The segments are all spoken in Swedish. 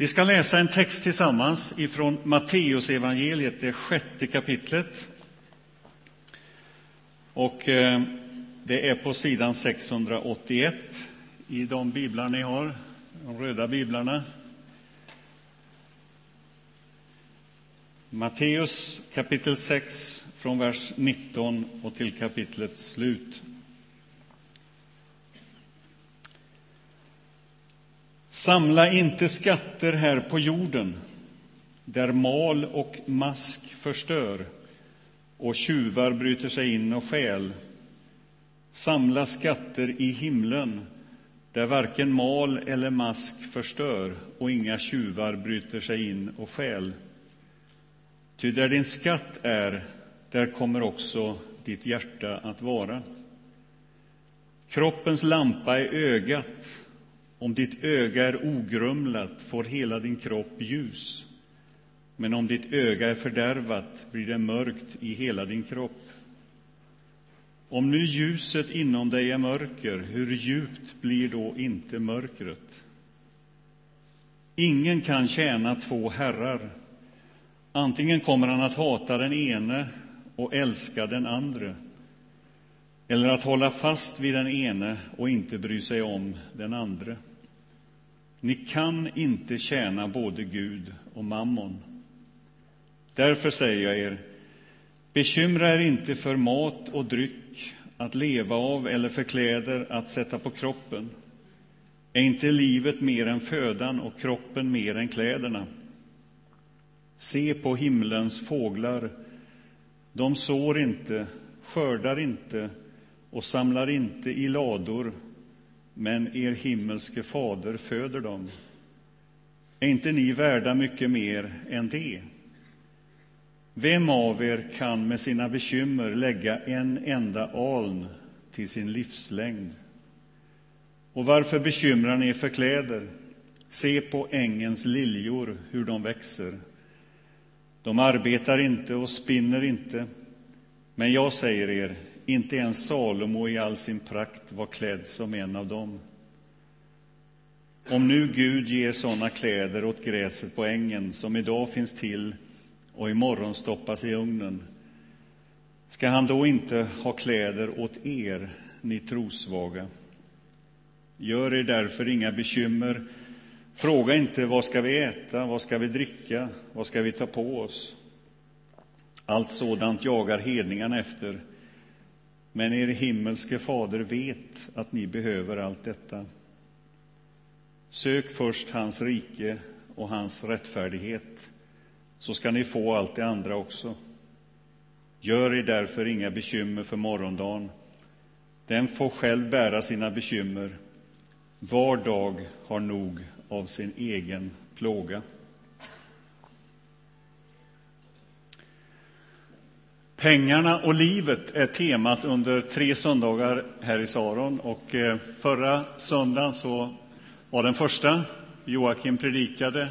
Vi ska läsa en text tillsammans ifrån Matteusevangeliet, det sjätte kapitlet. Och eh, det är på sidan 681 i de biblar ni har, de röda biblarna. Matteus kapitel 6, från vers 19 och till kapitlets slut. Samla inte skatter här på jorden, där mal och mask förstör och tjuvar bryter sig in och stjäl. Samla skatter i himlen, där varken mal eller mask förstör och inga tjuvar bryter sig in och stjäl. Ty där din skatt är, där kommer också ditt hjärta att vara. Kroppens lampa är ögat. Om ditt öga är ogrumlat får hela din kropp ljus. Men om ditt öga är fördärvat blir det mörkt i hela din kropp. Om nu ljuset inom dig är mörker, hur djupt blir då inte mörkret? Ingen kan tjäna två herrar. Antingen kommer han att hata den ene och älska den andre eller att hålla fast vid den ene och inte bry sig om den andre. Ni kan inte tjäna både Gud och mammon. Därför säger jag er, bekymra er inte för mat och dryck att leva av eller för kläder att sätta på kroppen. Är inte livet mer än födan och kroppen mer än kläderna? Se på himlens fåglar. De sår inte, skördar inte och samlar inte i lador, men er himmelske fader föder dem. Är inte ni värda mycket mer än det? Vem av er kan med sina bekymmer lägga en enda aln till sin livslängd? Och varför bekymrar ni er för kläder? Se på ängens liljor, hur de växer. De arbetar inte och spinner inte. Men jag säger er, inte ens Salomo i all sin prakt var klädd som en av dem. Om nu Gud ger sådana kläder åt gräset på ängen som idag finns till och imorgon stoppas i ugnen, ska han då inte ha kläder åt er, ni trosvaga? Gör er därför inga bekymmer Fråga inte vad ska vi äta, vad ska vi dricka, vad ska vi ta på oss? Allt sådant jagar hedningarna efter, men er himmelske fader vet att ni behöver allt detta. Sök först hans rike och hans rättfärdighet, så ska ni få allt det andra också. Gör er därför inga bekymmer för morgondagen. Den får själv bära sina bekymmer. Var dag har nog av sin egen plåga. Pengarna och livet är temat under tre söndagar här i Saron. Och eh, förra söndagen så var den första. Joakim predikade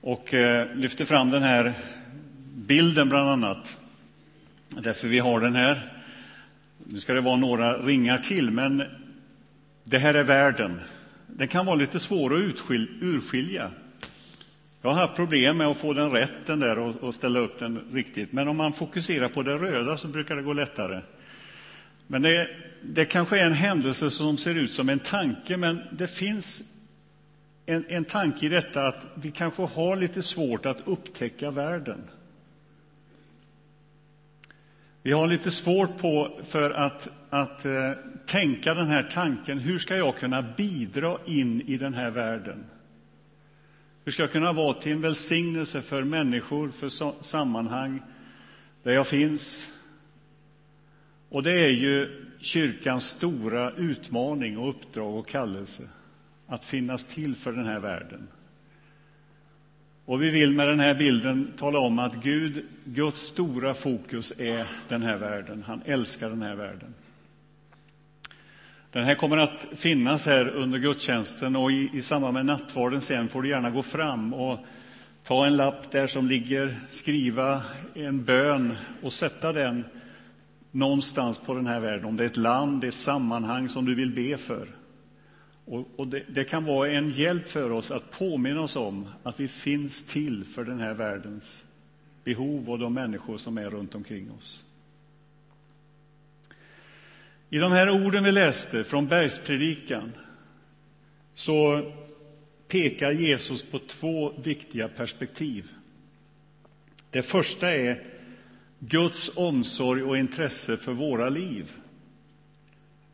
och eh, lyfte fram den här bilden, bland annat. Därför vi har den här. Nu ska det vara några ringar till, men det här är världen den kan vara lite svår att urskilja. Jag har haft problem med att få den rätt, den där, och, och ställa upp den riktigt. Men om man fokuserar på det röda så brukar det gå lättare. Men det, det kanske är en händelse som ser ut som en tanke, men det finns en, en tanke i detta att vi kanske har lite svårt att upptäcka världen. Vi har lite svårt på för att, att eh, tänka den här tanken, hur ska jag kunna bidra in i den här världen? Hur ska jag kunna vara till en välsignelse för människor, för sammanhang där jag finns? Och det är ju kyrkans stora utmaning och uppdrag och kallelse, att finnas till för den här världen. Och vi vill med den här bilden tala om att Gud, Guds stora fokus är den här världen. Han älskar den här världen. Den här kommer att finnas här under gudstjänsten och i, i samband med nattvarden sen får du gärna gå fram och ta en lapp där som ligger, skriva en bön och sätta den någonstans på den här världen. Om det är ett land, ett sammanhang som du vill be för. Och, och det, det, kan vara en hjälp för oss att påminna oss om att vi finns till för den här världens behov och de människor som är runt omkring oss. I de här orden vi läste från Bergspredikan så pekar Jesus på två viktiga perspektiv. Det första är Guds omsorg och intresse för våra liv.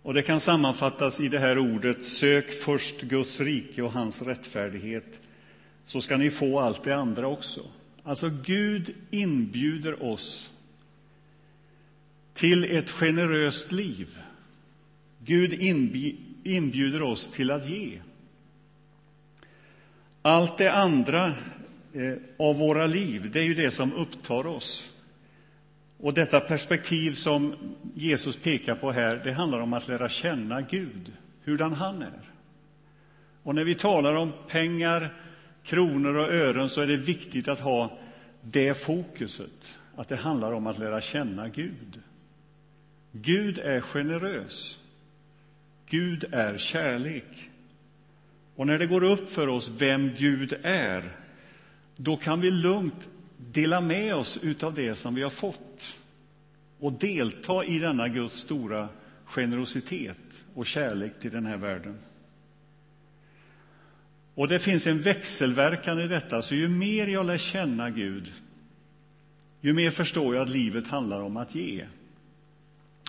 Och Det kan sammanfattas i det här ordet Sök först Guds rike och hans rättfärdighet, så ska ni få allt det andra också. Alltså, Gud inbjuder oss till ett generöst liv. Gud inbjuder oss till att ge. Allt det andra eh, av våra liv, det är ju det som upptar oss. Och detta perspektiv som Jesus pekar på här, det handlar om att lära känna Gud, hurdan han är. Och när vi talar om pengar, kronor och ören så är det viktigt att ha det fokuset, att det handlar om att lära känna Gud. Gud är generös. Gud är kärlek. Och när det går upp för oss vem Gud är, då kan vi lugnt dela med oss av det som vi har fått och delta i denna Guds stora generositet och kärlek till den här världen. Och det finns en växelverkan i detta, så ju mer jag lär känna Gud, ju mer förstår jag att livet handlar om att ge.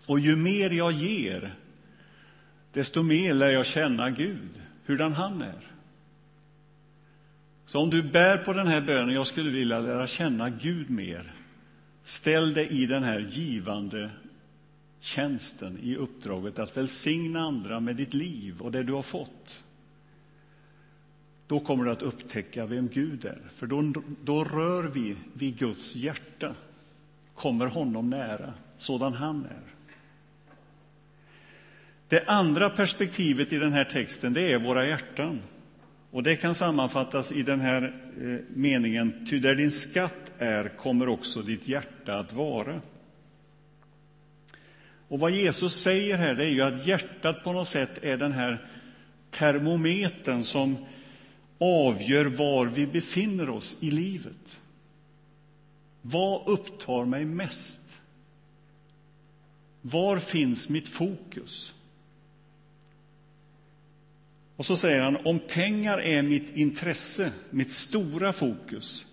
Och ju mer jag ger, desto mer lär jag känna Gud, hurdan han är. Så om du bär på den här bönen, jag skulle vilja lära känna Gud mer, ställ dig i den här givande tjänsten, i uppdraget att välsigna andra med ditt liv och det du har fått. Då kommer du att upptäcka vem Gud är, för då, då rör vi vid Guds hjärta, kommer honom nära, sådan han är. Det andra perspektivet i den här texten, det är våra hjärtan. Och det kan sammanfattas i den här eh, meningen, ty där din skatt är kommer också ditt hjärta att vara. Och vad Jesus säger här, det är ju att hjärtat på något sätt är den här termometern som avgör var vi befinner oss i livet. Vad upptar mig mest? Var finns mitt fokus? Och så säger han, om pengar är mitt intresse, mitt stora fokus,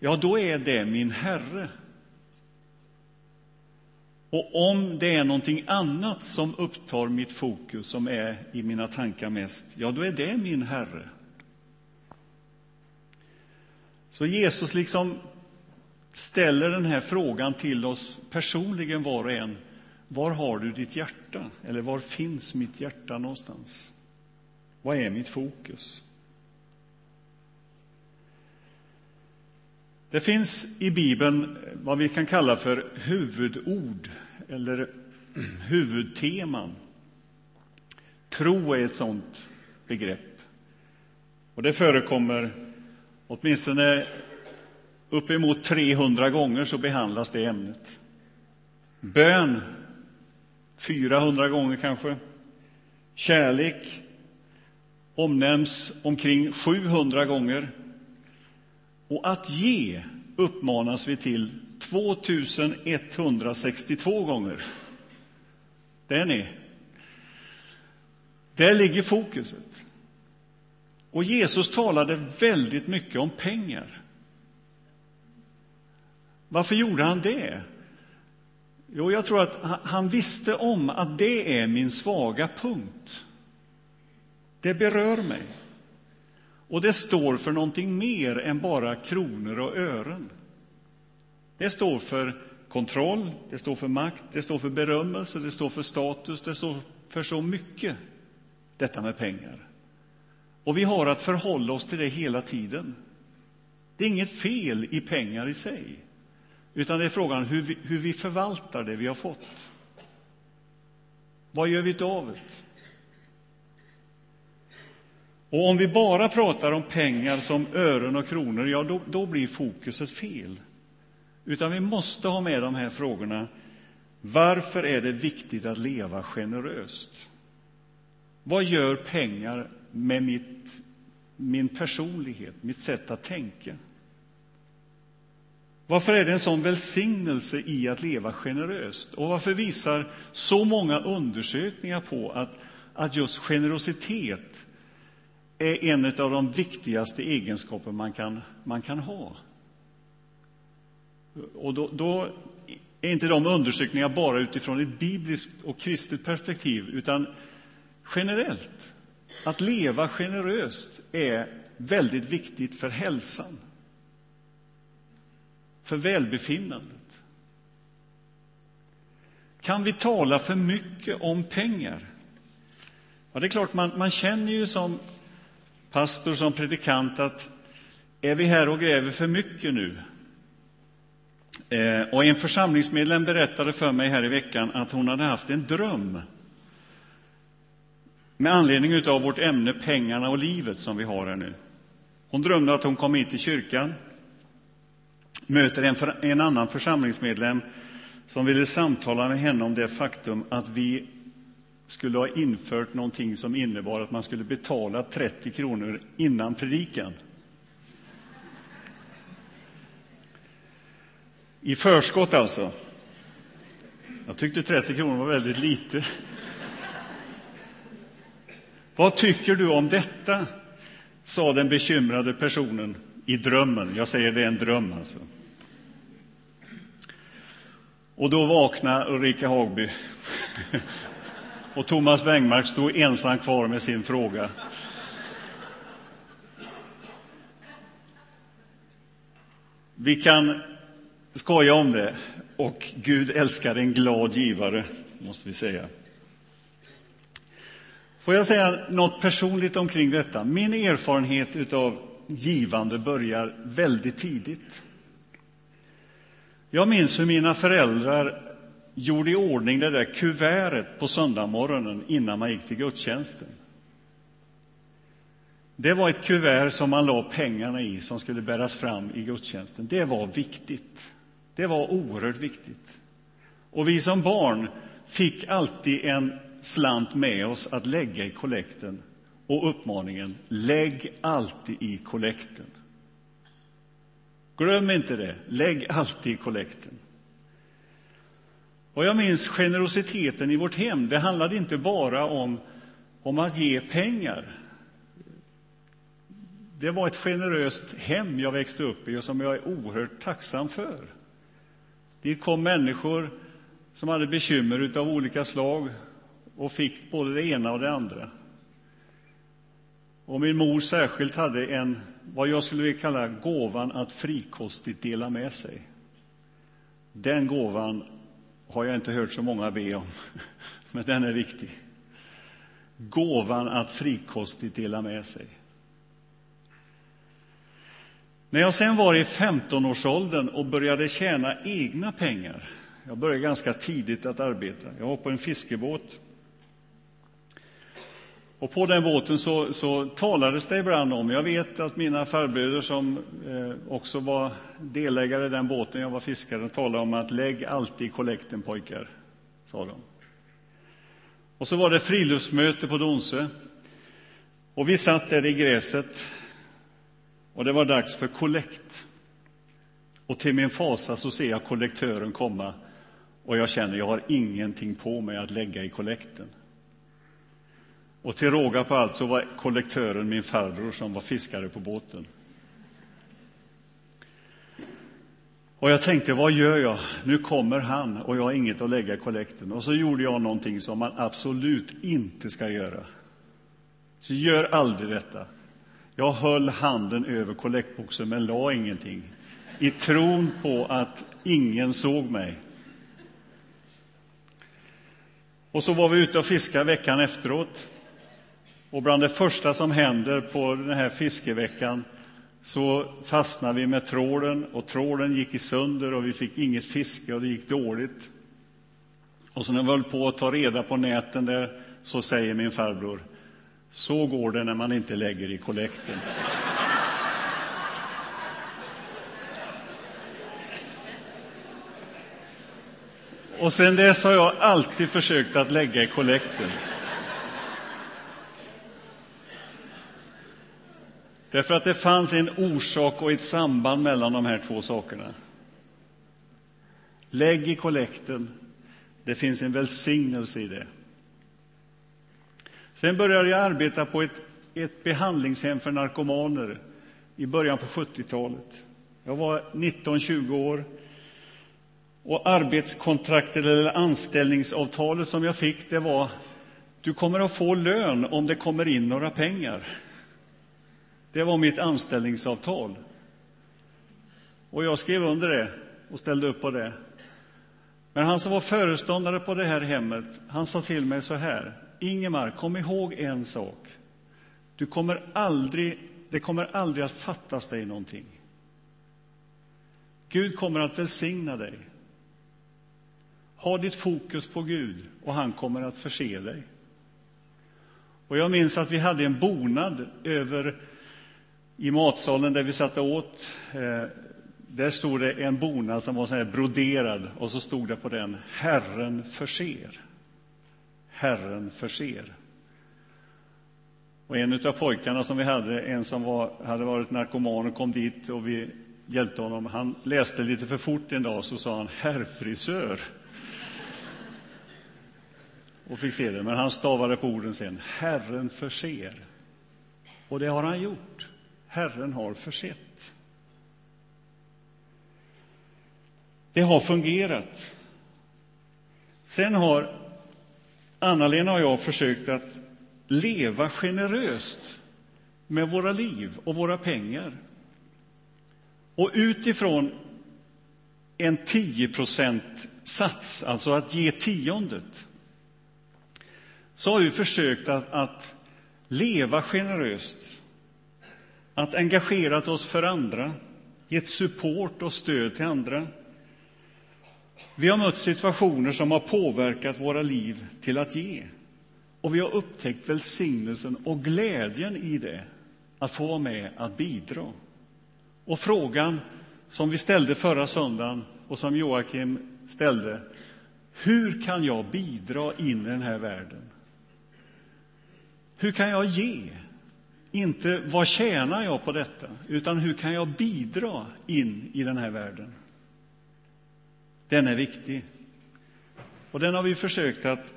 ja, då är det min Herre. Och om det är någonting annat som upptar mitt fokus, som är i mina tankar mest, ja, då är det min Herre. Så Jesus liksom ställer den här frågan till oss personligen, var och en. Var har du ditt hjärta? Eller var finns mitt hjärta någonstans? Vad är mitt fokus? Det finns i Bibeln vad vi kan kalla för huvudord eller huvudteman. Tro är ett sådant begrepp. Och det förekommer åtminstone uppemot 300 gånger så behandlas det ämnet. Bön 400 gånger kanske. Kärlek omnämns omkring 700 gånger. Och att ge uppmanas vi till 2162 gånger. Det är ni. Där ligger fokuset. Och Jesus talade väldigt mycket om pengar. Varför gjorde han det? Jo, jag tror att han visste om att det är min svaga punkt. Det berör mig. Och det står för någonting mer än bara kronor och ören. Det står för kontroll, det står för makt, det står för berömmelse, det står för status, det står för så mycket, detta med pengar. Och vi har att förhålla oss till det hela tiden. Det är inget fel i pengar i sig, utan det är frågan hur vi, hur vi förvaltar det vi har fått. Vad gör vi av det? Och om vi bara pratar om pengar som ören och kronor, ja, då, då blir fokuset fel. Utan vi måste ha med de här frågorna. Varför är det viktigt att leva generöst? Vad gör pengar med mitt, min personlighet, mitt sätt att tänka? Varför är det en sån välsignelse i att leva generöst? Och varför visar så många undersökningar på att, att just generositet är en av de viktigaste egenskaper man kan, man kan ha? Och då, då är inte de undersökningar bara utifrån ett bibliskt och kristet perspektiv, utan generellt. Att leva generöst är väldigt viktigt för hälsan, för välbefinnandet. Kan vi tala för mycket om pengar? Ja, det är klart, man, man känner ju som pastor, som predikant att är vi här och gräver för mycket nu, Eh, och en församlingsmedlem berättade för mig här i veckan att hon hade haft en dröm med anledning av vårt ämne pengarna och livet som vi har här nu. Hon drömde att hon kom hit till kyrkan, möter en, för, en annan församlingsmedlem som ville samtala med henne om det faktum att vi skulle ha infört någonting som innebar att man skulle betala 30 kronor innan predikan. I förskott alltså. Jag tyckte 30 kronor var väldigt lite. Vad tycker du om detta? sa den bekymrade personen i drömmen. Jag säger det är en dröm alltså. Och då vaknade Ulrika Hagby. Och Thomas Wengmark stod ensam kvar med sin fråga. Vi kan skoja om det. Och Gud älskar en glad givare, måste vi säga. Får jag säga något personligt omkring detta? Min erfarenhet av givande börjar väldigt tidigt. Jag minns hur mina föräldrar gjorde i ordning det där kuvertet på söndagsmorgonen innan man gick till gudstjänsten. Det var ett kuvert som man la pengarna i som skulle bäras fram i gudstjänsten. Det var viktigt. Det var oerhört viktigt. Och vi som barn fick alltid en slant med oss att lägga i kollekten och uppmaningen lägg alltid i kollekten. Glöm inte det. Lägg alltid i kollekten. Och jag minns generositeten i vårt hem. Det handlade inte bara om, om att ge pengar. Det var ett generöst hem jag växte upp i och som jag är oerhört tacksam för. Dit kom människor som hade bekymmer av olika slag och fick både det ena och det andra. Och min mor särskilt hade en, vad jag skulle vilja kalla gåvan att frikostigt dela med sig. Den gåvan har jag inte hört så många be om, men den är viktig. Gåvan att frikostigt dela med sig. När jag sen var i 15-årsåldern och började tjäna egna pengar, jag började ganska tidigt att arbeta, jag var på en fiskebåt. Och på den båten så, så talades det ibland om, jag vet att mina farbröder som eh, också var delägare i den båten jag var fiskare, talade om att lägg alltid i kollekten pojkar, sa de. Och så var det friluftsmöte på Donsö. Och vi satt där i gräset och det var dags för kollekt. Och till min fasa så ser jag kollektören komma och jag känner jag har ingenting på mig att lägga i kollekten. Och till råga på allt så var kollektören min farbror som var fiskare på båten. Och jag tänkte, vad gör jag? Nu kommer han och jag har inget att lägga i kollekten. Och så gjorde jag någonting som man absolut inte ska göra. Så gör aldrig detta. Jag höll handen över kollektboxen men la ingenting i tron på att ingen såg mig. Och så var vi ute och fiskade veckan efteråt. Och bland det första som händer på den här fiskeveckan så fastnade vi med trålen och trålen gick i sönder och vi fick inget fiske och det gick dåligt. Och så när vi höll på att ta reda på näten där så säger min farbror så går det när man inte lägger i kollekten. Och sen dess har jag alltid försökt att lägga i kollekten. Därför att det fanns en orsak och ett samband mellan de här två sakerna. Lägg i kollekten. Det finns en välsignelse i det. Sen började jag arbeta på ett, ett behandlingshem för narkomaner i början på 70-talet. Jag var 19-20 år. Och arbetskontraktet eller anställningsavtalet som jag fick, det var du kommer att få lön om det kommer in några pengar. Det var mitt anställningsavtal. Och jag skrev under det och ställde upp på det. Men han som var föreståndare på det här hemmet, han sa till mig så här. Ingemar, kom ihåg en sak. Du kommer aldrig, det kommer aldrig att fattas dig någonting. Gud kommer att välsigna dig. Ha ditt fokus på Gud och han kommer att förse dig. Och jag minns att vi hade en bonad över i matsalen där vi satt åt. Eh, där stod det en bonad som var så här broderad och så stod det på den Herren förser. Herren förser. Och en av pojkarna som vi hade, en som var, hade varit narkoman och kom dit och vi hjälpte honom, han läste lite för fort en dag så sa han herrfrisör. Och fick se det, men han stavade på orden sen, Herren förser. Och det har han gjort. Herren har försett. Det har fungerat. Sen har Anna-Lena och jag försökt att leva generöst med våra liv och våra pengar. Och utifrån en 10% sats, alltså att ge tiondet, så har vi försökt att, att leva generöst, att engagerat oss för andra, gett support och stöd till andra. Vi har mött situationer som har påverkat våra liv till att ge. Och vi har upptäckt välsignelsen och glädjen i det, att få vara med att bidra. Och frågan som vi ställde förra söndagen och som Joakim ställde, hur kan jag bidra in i den här världen? Hur kan jag ge? Inte vad tjänar jag på detta, utan hur kan jag bidra in i den här världen? Den är viktig. Och den har vi försökt att,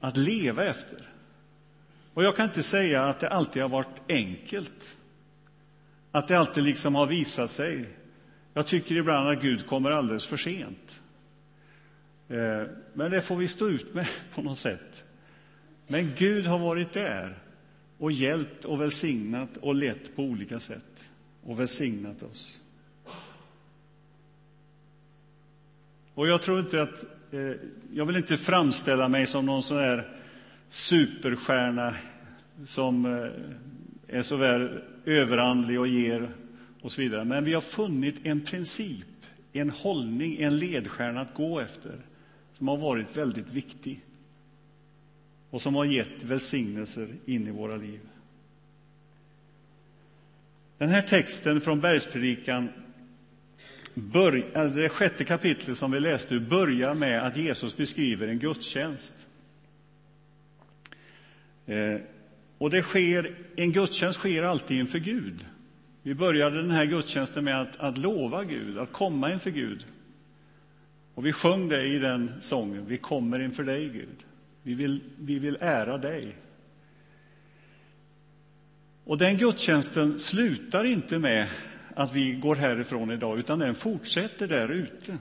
att leva efter. Och jag kan inte säga att det alltid har varit enkelt. Att det alltid liksom har visat sig. Jag tycker ibland att Gud kommer alldeles för sent. Eh, men det får vi stå ut med på något sätt. Men Gud har varit där och hjälpt och välsignat och lett på olika sätt och välsignat oss. Och jag tror inte att, eh, jag vill inte framställa mig som någon sån här superstjärna som eh, är så väl överandlig och ger och så vidare. Men vi har funnit en princip, en hållning, en ledstjärna att gå efter som har varit väldigt viktig och som har gett välsignelser in i våra liv. Den här texten från Bergspredikan, alltså det sjätte kapitlet som vi läste börjar med att Jesus beskriver en gudstjänst. Eh, och det sker, en gudstjänst sker alltid inför Gud. Vi började den här gudstjänsten med att, att lova Gud, att komma inför Gud. Och vi sjöng det i den sången, Vi kommer inför dig, Gud. Vi vill, vi vill ära dig. Och den gudstjänsten slutar inte med att vi går härifrån idag, utan den fortsätter där ute.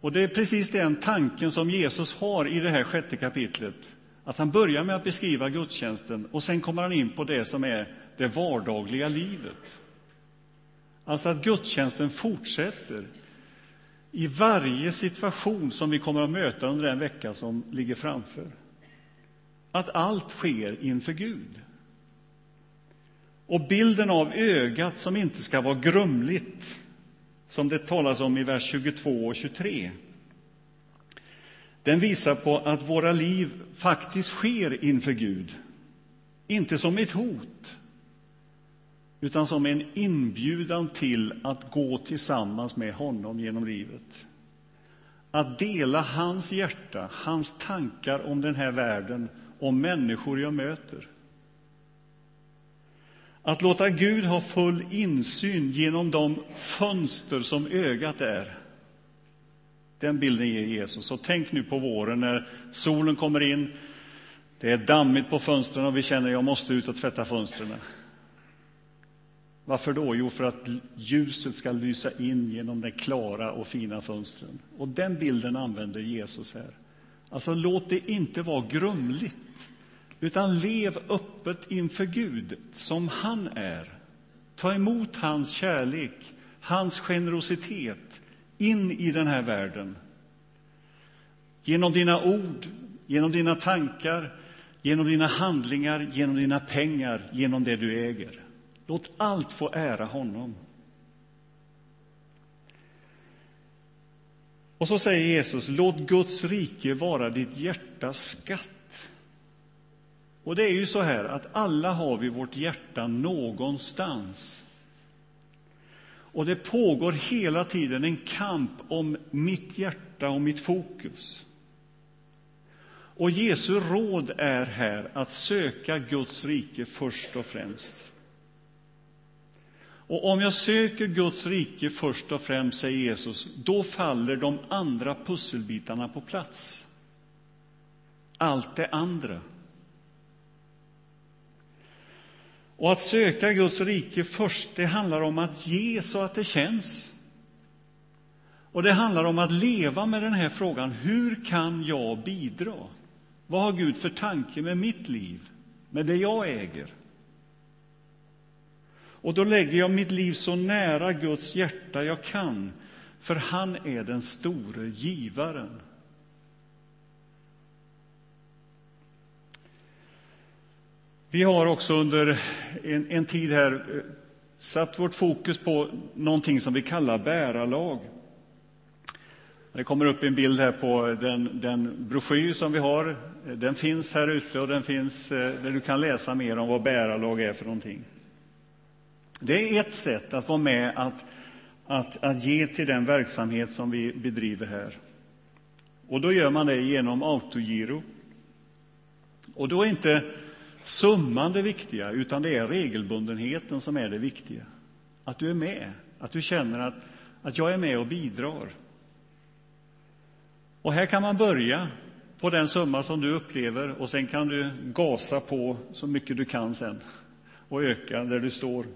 Och det är precis den tanken som Jesus har i det här sjätte kapitlet. Att han börjar med att beskriva gudstjänsten och sen kommer han in på det som är det vardagliga livet. Alltså att gudstjänsten fortsätter i varje situation som vi kommer att möta under den vecka som ligger framför. Att allt sker inför Gud. Och bilden av ögat som inte ska vara grumligt, som det talas om i vers 22 och 23, den visar på att våra liv faktiskt sker inför Gud. Inte som ett hot, utan som en inbjudan till att gå tillsammans med honom genom livet. Att dela hans hjärta, hans tankar om den här världen, om människor jag möter. Att låta Gud ha full insyn genom de fönster som ögat är. Den bilden ger Jesus. Och tänk nu på våren när solen kommer in, det är dammigt på fönstren och vi känner att jag måste ut och tvätta fönstren. Varför då? Jo, för att ljuset ska lysa in genom de klara och fina fönstren. Och den bilden använder Jesus här. Alltså, låt det inte vara grumligt, utan lev öppet inför Gud som han är. Ta emot hans kärlek, hans generositet in i den här världen. Genom dina ord, genom dina tankar, genom dina handlingar, genom dina pengar, genom det du äger. Låt allt få ära honom. Och så säger Jesus, låt Guds rike vara ditt hjärtas skatt. Och det är ju så här att alla har vi vårt hjärta någonstans. Och det pågår hela tiden en kamp om mitt hjärta och mitt fokus. Och Jesu råd är här att söka Guds rike först och främst. Och om jag söker Guds rike först och främst, säger Jesus, då faller de andra pusselbitarna på plats. Allt det andra. Och att söka Guds rike först, det handlar om att ge så att det känns. Och det handlar om att leva med den här frågan, hur kan jag bidra? Vad har Gud för tanke med mitt liv, med det jag äger? Och då lägger jag mitt liv så nära Guds hjärta jag kan, för han är den store givaren. Vi har också under en, en, tid här eh, satt vårt fokus på någonting som vi kallar bärarlag. Det kommer upp en bild här på den, den broschyr som vi har. Den finns här ute och den finns eh, där du kan läsa mer om vad bärarlag är för någonting. Det är ett sätt att vara med att, att, att ge till den verksamhet som vi bedriver här. Och då gör man det genom autogiro. Och då är inte summan det viktiga, utan det är regelbundenheten som är det viktiga. Att du är med, att du känner att, att jag är med och bidrar. Och här kan man börja på den summa som du upplever och sen kan du gasa på så mycket du kan sen och öka där du står.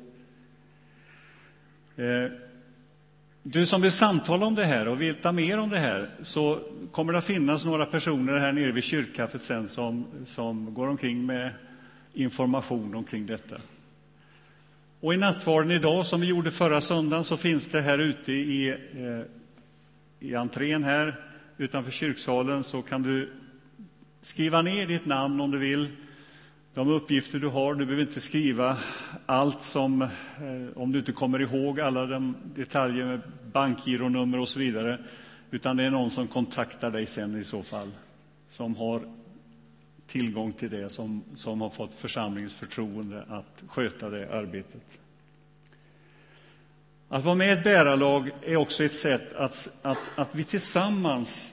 Eh, du som vill samtala om det här och veta mer om det här så kommer det att finnas några personer här nere vid kyrkkaffet sen som, som går omkring med information omkring detta. Och i nattvarden idag, som vi gjorde förra söndagen, så finns det här ute i, eh, i entrén här utanför kyrksalen så kan du skriva ner ditt namn om du vill de uppgifter du har. Du behöver inte skriva allt som, eh, om du inte kommer ihåg alla de detaljer med bankgironummer och så vidare, utan det är någon som kontaktar dig sen i så fall, som har tillgång till det, som, som har fått församlingens förtroende att sköta det arbetet. Att vara med i ett bärarlag är också ett sätt att, att, att vi tillsammans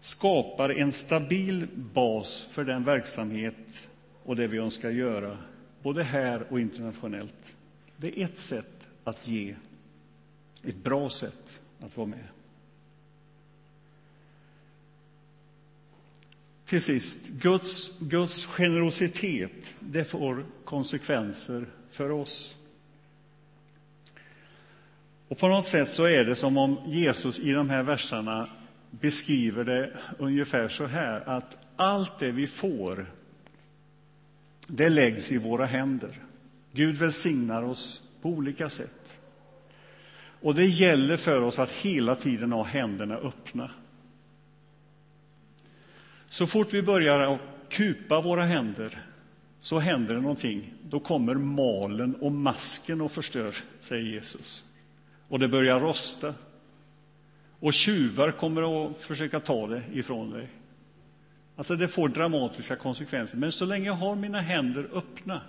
skapar en stabil bas för den verksamhet och det vi önskar göra, både här och internationellt. Det är ett sätt att ge, ett bra sätt att vara med. Till sist, Guds, Guds generositet, det får konsekvenser för oss. Och på något sätt så är det som om Jesus i de här verserna beskriver det ungefär så här, att allt det vi får det läggs i våra händer. Gud välsignar oss på olika sätt. Och det gäller för oss att hela tiden ha händerna öppna. Så fort vi börjar att kupa våra händer så händer det någonting. Då kommer malen och masken och förstör, säger Jesus. Och det börjar rosta. Och tjuvar kommer att försöka ta det ifrån dig. Alltså det får dramatiska konsekvenser. Men så länge jag har mina händer öppna,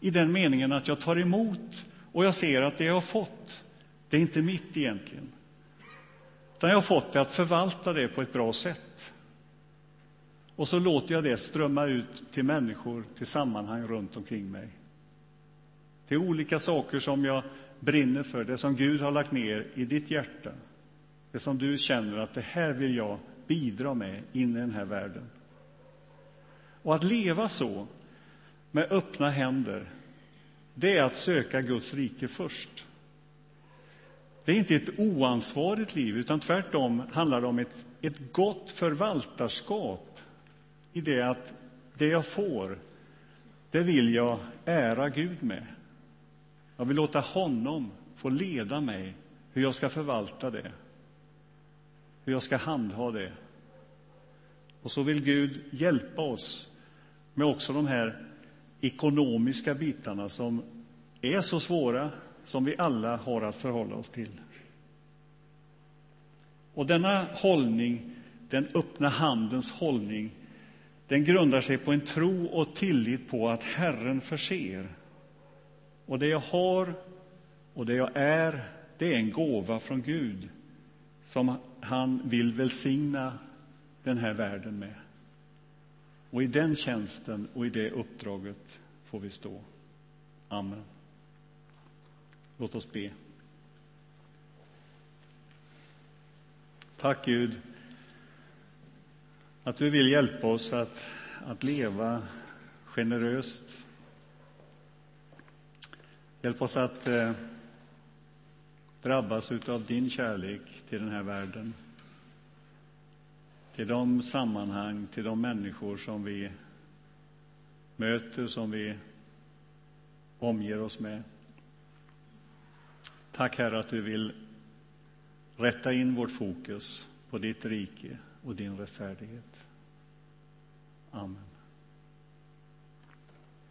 i den meningen att jag tar emot och jag ser att det jag har fått, det är inte mitt egentligen. Utan jag har fått det att förvalta det på ett bra sätt. Och så låter jag det strömma ut till människor, till sammanhang runt omkring mig. Det är olika saker som jag brinner för, det som Gud har lagt ner i ditt hjärta. Det som du känner att det här vill jag bidra med in i den här världen. Och att leva så, med öppna händer, det är att söka Guds rike först. Det är inte ett oansvarigt liv, utan tvärtom handlar det om ett, ett gott förvaltarskap i det att det jag får, det vill jag ära Gud med. Jag vill låta honom få leda mig hur jag ska förvalta det, hur jag ska handha det. Och så vill Gud hjälpa oss med också de här ekonomiska bitarna som är så svåra, som vi alla har att förhålla oss till. Och denna hållning, den öppna handens hållning, den grundar sig på en tro och tillit på att Herren förser. Och det jag har och det jag är, det är en gåva från Gud som han vill välsigna den här världen med. Och i den tjänsten och i det uppdraget får vi stå. Amen. Låt oss be. Tack Gud att du vill hjälpa oss att, att leva generöst. Hjälp oss att eh, drabbas av din kärlek till den här världen. Till de sammanhang, till de människor som vi möter, som vi omger oss med. Tack, Herre, att du vill rätta in vårt fokus på ditt rike och din rättfärdighet. Amen.